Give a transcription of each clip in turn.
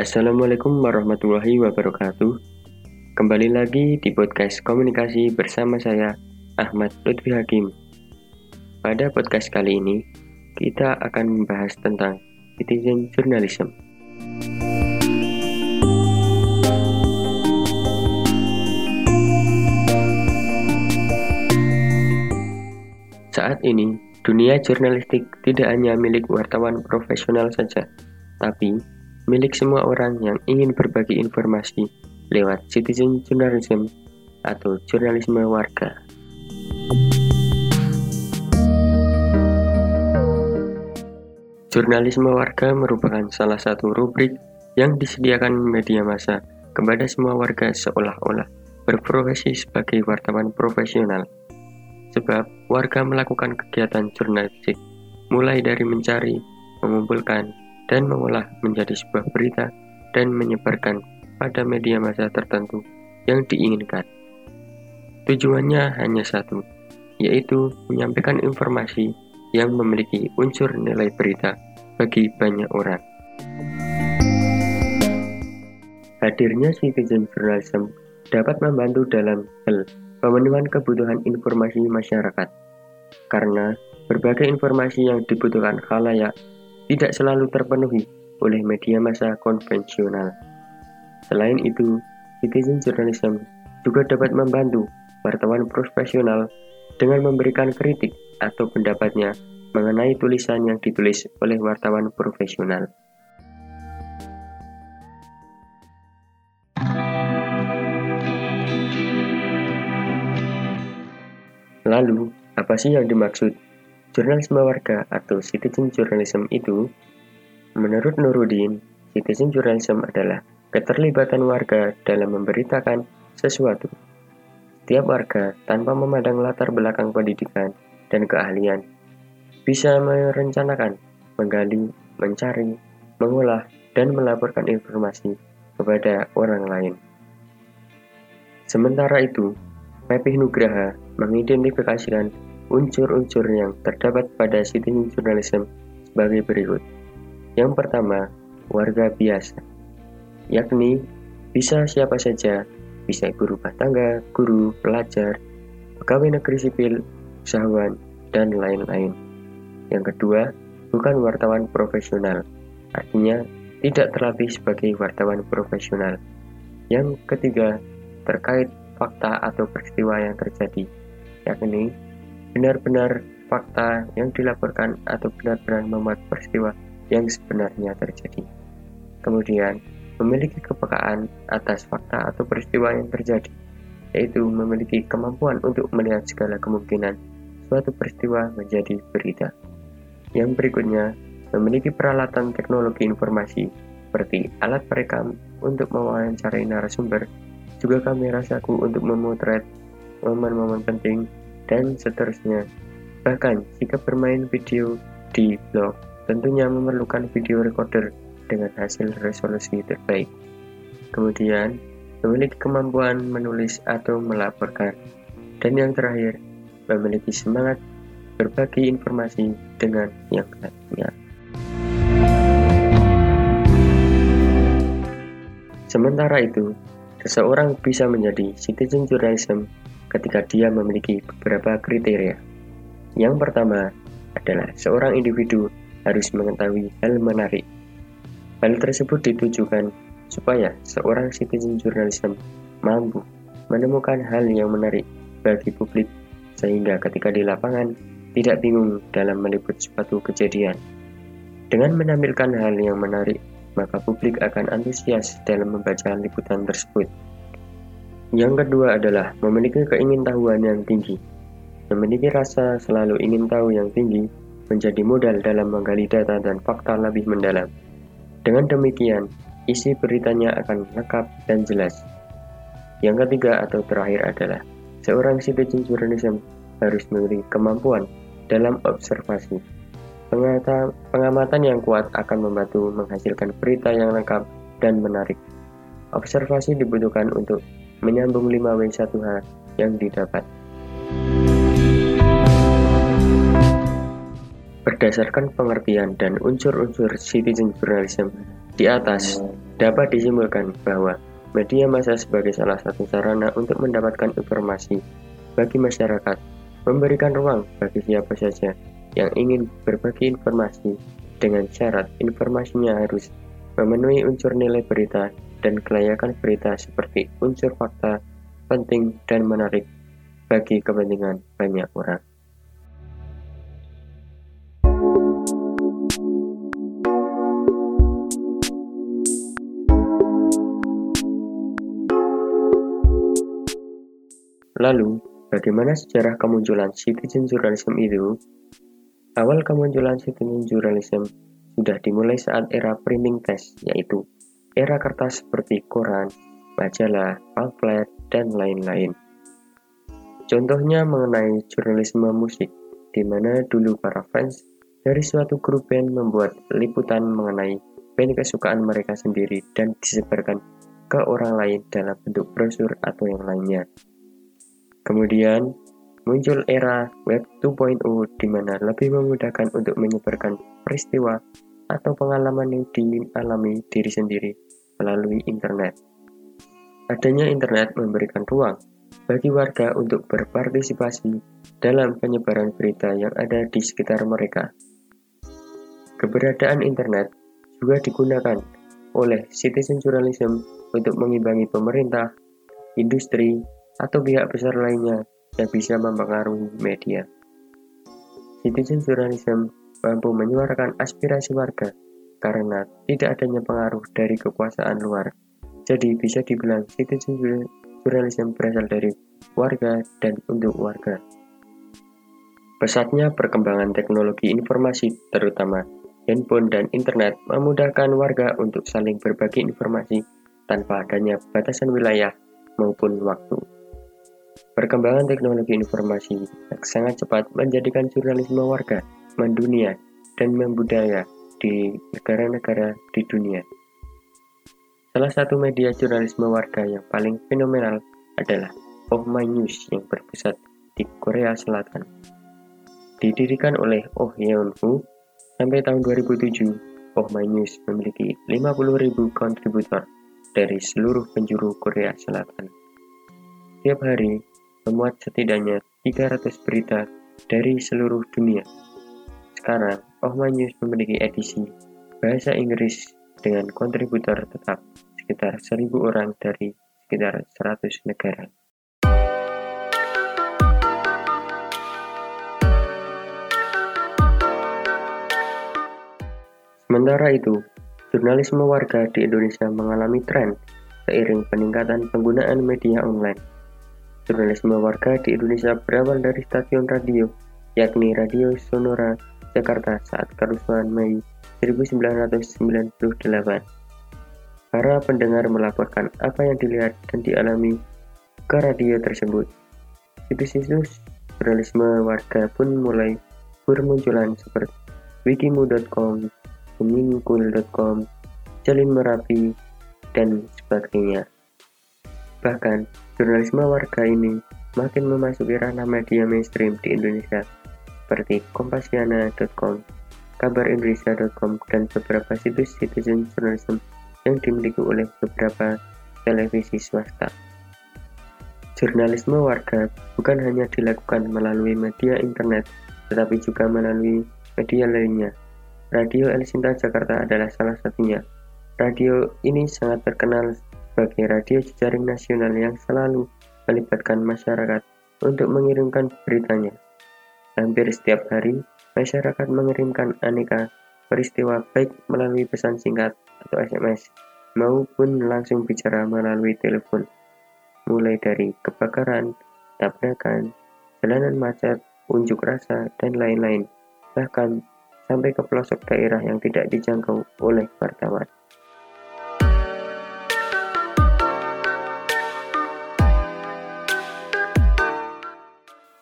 Assalamualaikum warahmatullahi wabarakatuh. Kembali lagi di podcast komunikasi bersama saya Ahmad Lutfi Hakim. Pada podcast kali ini, kita akan membahas tentang citizen journalism. Saat ini, dunia jurnalistik tidak hanya milik wartawan profesional saja, tapi milik semua orang yang ingin berbagi informasi lewat citizen journalism atau jurnalisme warga. Jurnalisme warga merupakan salah satu rubrik yang disediakan media massa kepada semua warga seolah-olah berprofesi sebagai wartawan profesional. Sebab warga melakukan kegiatan jurnalistik mulai dari mencari, mengumpulkan, dan mengolah menjadi sebuah berita dan menyebarkan pada media massa tertentu yang diinginkan. Tujuannya hanya satu, yaitu menyampaikan informasi yang memiliki unsur nilai berita bagi banyak orang. Hadirnya citizen journalism dapat membantu dalam hal pemenuhan kebutuhan informasi masyarakat, karena berbagai informasi yang dibutuhkan khalayak tidak selalu terpenuhi oleh media massa konvensional. Selain itu, citizen journalism juga dapat membantu wartawan profesional dengan memberikan kritik atau pendapatnya mengenai tulisan yang ditulis oleh wartawan profesional. Lalu, apa sih yang dimaksud Jurnalisme warga atau citizen journalism itu, menurut Nurudin, citizen journalism adalah keterlibatan warga dalam memberitakan sesuatu. Setiap warga, tanpa memandang latar belakang pendidikan dan keahlian, bisa merencanakan, menggali, mencari, mengolah, dan melaporkan informasi kepada orang lain. Sementara itu, Pepih Nugraha mengidentifikasikan unsur-unsur yang terdapat pada citizen journalism sebagai berikut. Yang pertama, warga biasa, yakni bisa siapa saja, bisa ibu rumah tangga, guru, pelajar, pegawai negeri sipil, usahawan, dan lain-lain. Yang kedua, bukan wartawan profesional, artinya tidak terlatih sebagai wartawan profesional. Yang ketiga, terkait fakta atau peristiwa yang terjadi, yakni benar-benar fakta yang dilaporkan atau benar-benar memuat peristiwa yang sebenarnya terjadi. Kemudian, memiliki kepekaan atas fakta atau peristiwa yang terjadi, yaitu memiliki kemampuan untuk melihat segala kemungkinan suatu peristiwa menjadi berita. Yang berikutnya, memiliki peralatan teknologi informasi seperti alat perekam untuk mewawancarai narasumber, juga kamera saku untuk memotret momen-momen penting dan seterusnya. Bahkan jika bermain video di blog, tentunya memerlukan video recorder dengan hasil resolusi terbaik. Kemudian, memiliki kemampuan menulis atau melaporkan. Dan yang terakhir, memiliki semangat berbagi informasi dengan yang lainnya. Sementara itu, seseorang bisa menjadi citizen journalism ketika dia memiliki beberapa kriteria. Yang pertama adalah seorang individu harus mengetahui hal menarik. Hal tersebut ditujukan supaya seorang citizen journalism mampu menemukan hal yang menarik bagi publik sehingga ketika di lapangan tidak bingung dalam meliput suatu kejadian. Dengan menampilkan hal yang menarik, maka publik akan antusias dalam membaca liputan tersebut. Yang kedua adalah memiliki keingintahuan yang tinggi. Memiliki rasa selalu ingin tahu yang tinggi menjadi modal dalam menggali data dan fakta lebih mendalam. Dengan demikian, isi beritanya akan lengkap dan jelas. Yang ketiga atau terakhir adalah seorang citizen journalism harus memiliki kemampuan dalam observasi. Pengata, pengamatan yang kuat akan membantu menghasilkan berita yang lengkap dan menarik. Observasi dibutuhkan untuk menyambung 5W1H yang didapat. Berdasarkan pengertian dan unsur-unsur citizen journalism di atas, Dapat disimpulkan bahwa media massa sebagai salah satu sarana untuk mendapatkan informasi bagi masyarakat, memberikan ruang bagi siapa saja yang ingin berbagi informasi dengan syarat informasinya harus memenuhi unsur nilai berita dan kelayakan berita seperti unsur fakta, penting, dan menarik bagi kepentingan banyak orang. Lalu, bagaimana sejarah kemunculan citizen journalism itu? Awal kemunculan citizen journalism sudah dimulai saat era printing test, yaitu era kertas seperti koran, majalah, pamflet, dan lain-lain. Contohnya mengenai jurnalisme musik, di mana dulu para fans dari suatu grup band membuat liputan mengenai band kesukaan mereka sendiri dan disebarkan ke orang lain dalam bentuk brosur atau yang lainnya. Kemudian, muncul era Web 2.0 di mana lebih memudahkan untuk menyebarkan peristiwa atau pengalaman yang dialami diri sendiri melalui internet. Adanya internet memberikan ruang bagi warga untuk berpartisipasi dalam penyebaran berita yang ada di sekitar mereka. Keberadaan internet juga digunakan oleh citizen journalism untuk mengimbangi pemerintah, industri, atau pihak besar lainnya yang bisa mempengaruhi media. Citizen journalism mampu menyuarakan aspirasi warga karena tidak adanya pengaruh dari kekuasaan luar. Jadi bisa dibilang citizen journalism berasal dari warga dan untuk warga. Pesatnya perkembangan teknologi informasi terutama handphone dan internet memudahkan warga untuk saling berbagi informasi tanpa adanya batasan wilayah maupun waktu. Perkembangan teknologi informasi sangat cepat menjadikan jurnalisme warga mendunia dan membudaya di negara-negara di dunia. Salah satu media jurnalisme warga yang paling fenomenal adalah Oh My News yang berpusat di Korea Selatan. Didirikan oleh Oh Yeon Hu sampai tahun 2007, Oh My News memiliki 50.000 kontributor dari seluruh penjuru Korea Selatan. Tiap hari, memuat setidaknya 300 berita dari seluruh dunia. Sekarang, Ohma News memiliki edisi bahasa Inggris dengan kontributor tetap sekitar 1000 orang dari sekitar 100 negara. Sementara itu, jurnalisme warga di Indonesia mengalami tren seiring peningkatan penggunaan media online. Jurnalisme warga di Indonesia berawal dari stasiun radio, yakni Radio Sonora Jakarta saat kerusuhan Mei 1998. Para pendengar melaporkan apa yang dilihat dan dialami ke radio tersebut. Situs-situs jurnalisme warga pun mulai bermunculan seperti wikimu.com, pemingkul.com, Jalin Merapi, dan sebagainya. Bahkan, jurnalisme warga ini makin memasuki ranah media mainstream di Indonesia seperti kompasiana.com, kabarindonesia.com, dan beberapa situs citizen journalism yang dimiliki oleh beberapa televisi swasta. Jurnalisme warga bukan hanya dilakukan melalui media internet, tetapi juga melalui media lainnya. Radio El Sinta Jakarta adalah salah satunya. Radio ini sangat terkenal sebagai radio jejaring nasional yang selalu melibatkan masyarakat untuk mengirimkan beritanya. Hampir setiap hari, masyarakat mengirimkan aneka peristiwa baik melalui pesan singkat atau SMS maupun langsung bicara melalui telepon. Mulai dari kebakaran, tabrakan, jalanan macet, unjuk rasa, dan lain-lain. Bahkan sampai ke pelosok daerah yang tidak dijangkau oleh wartawan.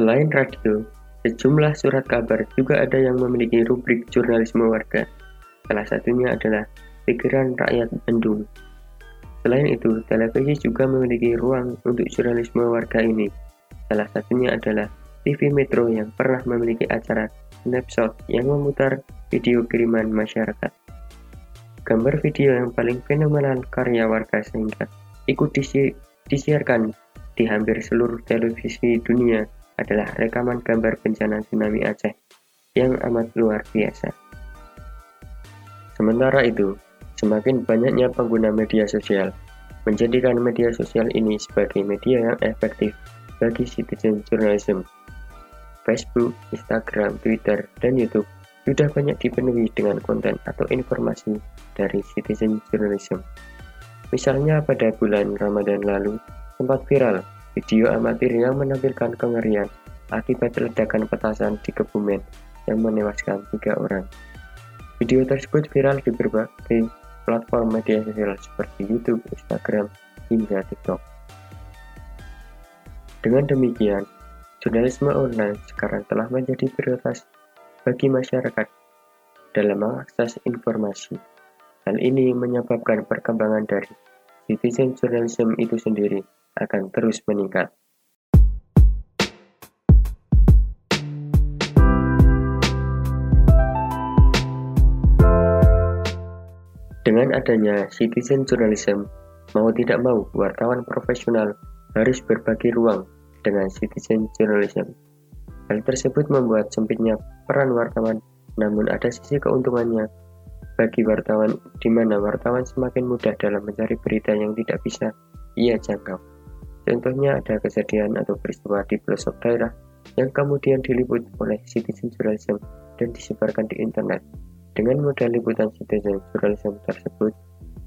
Selain radio, sejumlah surat kabar juga ada yang memiliki rubrik jurnalisme warga. Salah satunya adalah Pikiran Rakyat Bandung. Selain itu, televisi juga memiliki ruang untuk jurnalisme warga ini. Salah satunya adalah TV Metro yang pernah memiliki acara Snapshot yang memutar video kiriman masyarakat. gambar video yang paling fenomenal karya warga sehingga ikut disi disiarkan di hampir seluruh televisi dunia adalah rekaman gambar bencana tsunami Aceh yang amat luar biasa. Sementara itu, semakin banyaknya pengguna media sosial menjadikan media sosial ini sebagai media yang efektif bagi citizen journalism. Facebook, Instagram, Twitter, dan YouTube sudah banyak dipenuhi dengan konten atau informasi dari citizen journalism. Misalnya pada bulan Ramadan lalu, sempat viral video amatir yang menampilkan kengerian akibat ledakan petasan di Kebumen yang menewaskan tiga orang. Video tersebut viral di berbagai platform media sosial seperti YouTube, Instagram, hingga TikTok. Dengan demikian, jurnalisme online sekarang telah menjadi prioritas bagi masyarakat dalam mengakses informasi. Hal ini menyebabkan perkembangan dari citizen journalism itu sendiri akan terus meningkat. Dengan adanya citizen journalism, mau tidak mau wartawan profesional harus berbagi ruang dengan citizen journalism. Hal tersebut membuat sempitnya peran wartawan, namun ada sisi keuntungannya bagi wartawan di mana wartawan semakin mudah dalam mencari berita yang tidak bisa ia jangkau. Contohnya ada kejadian atau peristiwa di pelosok daerah yang kemudian diliput oleh citizen journalism dan disebarkan di internet. Dengan modal liputan citizen journalism tersebut,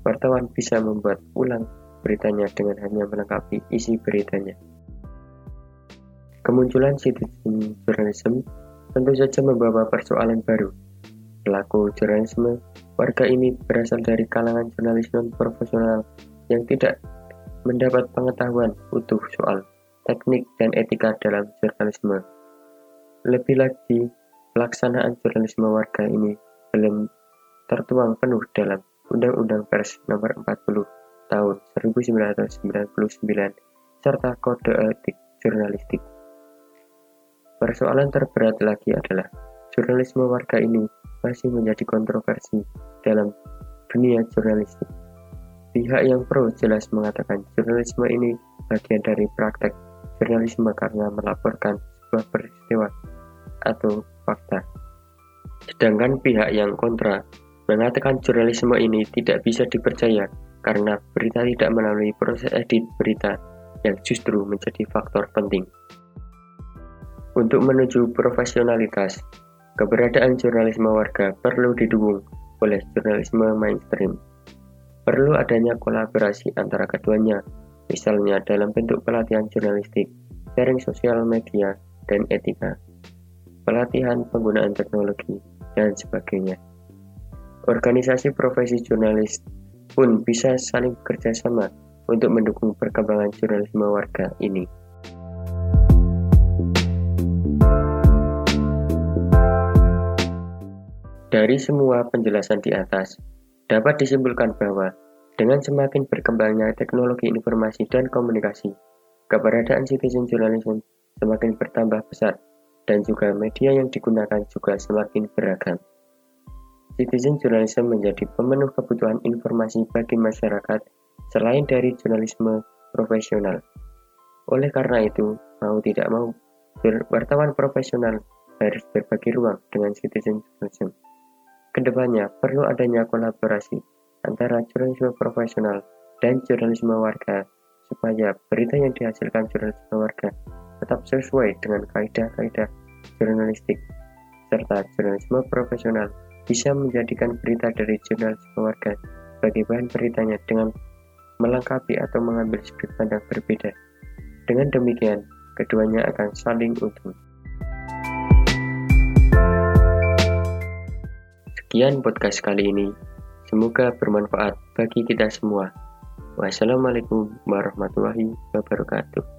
wartawan bisa membuat ulang beritanya dengan hanya melengkapi isi beritanya. Kemunculan citizen journalism tentu saja membawa persoalan baru. Pelaku jurnalisme warga ini berasal dari kalangan jurnalis non-profesional yang tidak mendapat pengetahuan utuh soal teknik dan etika dalam jurnalisme. Lebih lagi, pelaksanaan jurnalisme warga ini belum tertuang penuh dalam Undang-Undang Pers Nomor 40 Tahun 1999 serta Kode Etik Jurnalistik. Persoalan terberat lagi adalah jurnalisme warga ini masih menjadi kontroversi dalam dunia jurnalistik. Pihak yang pro jelas mengatakan jurnalisme ini bagian dari praktek jurnalisme karena melaporkan sebuah peristiwa atau fakta. Sedangkan pihak yang kontra mengatakan jurnalisme ini tidak bisa dipercaya karena berita tidak melalui proses edit berita yang justru menjadi faktor penting. Untuk menuju profesionalitas, keberadaan jurnalisme warga perlu didukung oleh jurnalisme mainstream. Perlu adanya kolaborasi antara keduanya, misalnya dalam bentuk pelatihan jurnalistik, sharing sosial media, dan etika, pelatihan penggunaan teknologi, dan sebagainya. Organisasi profesi jurnalis pun bisa saling bekerjasama untuk mendukung perkembangan jurnalisme warga ini. Dari semua penjelasan di atas, dapat disimpulkan bahwa dengan semakin berkembangnya teknologi informasi dan komunikasi, keberadaan citizen journalism semakin bertambah besar dan juga media yang digunakan juga semakin beragam. Citizen journalism menjadi pemenuh kebutuhan informasi bagi masyarakat selain dari jurnalisme profesional. Oleh karena itu, mau tidak mau, wartawan profesional harus berbagi ruang dengan citizen journalism. Ke depannya, perlu adanya kolaborasi antara jurnalisme profesional dan jurnalisme warga supaya berita yang dihasilkan jurnalisme warga tetap sesuai dengan kaidah-kaidah jurnalistik serta jurnalisme profesional bisa menjadikan berita dari jurnalisme warga sebagai bahan beritanya dengan melengkapi atau mengambil sudut pandang berbeda. Dengan demikian, keduanya akan saling utuh. Sekian podcast kali ini. Semoga bermanfaat bagi kita semua. Wassalamualaikum warahmatullahi wabarakatuh.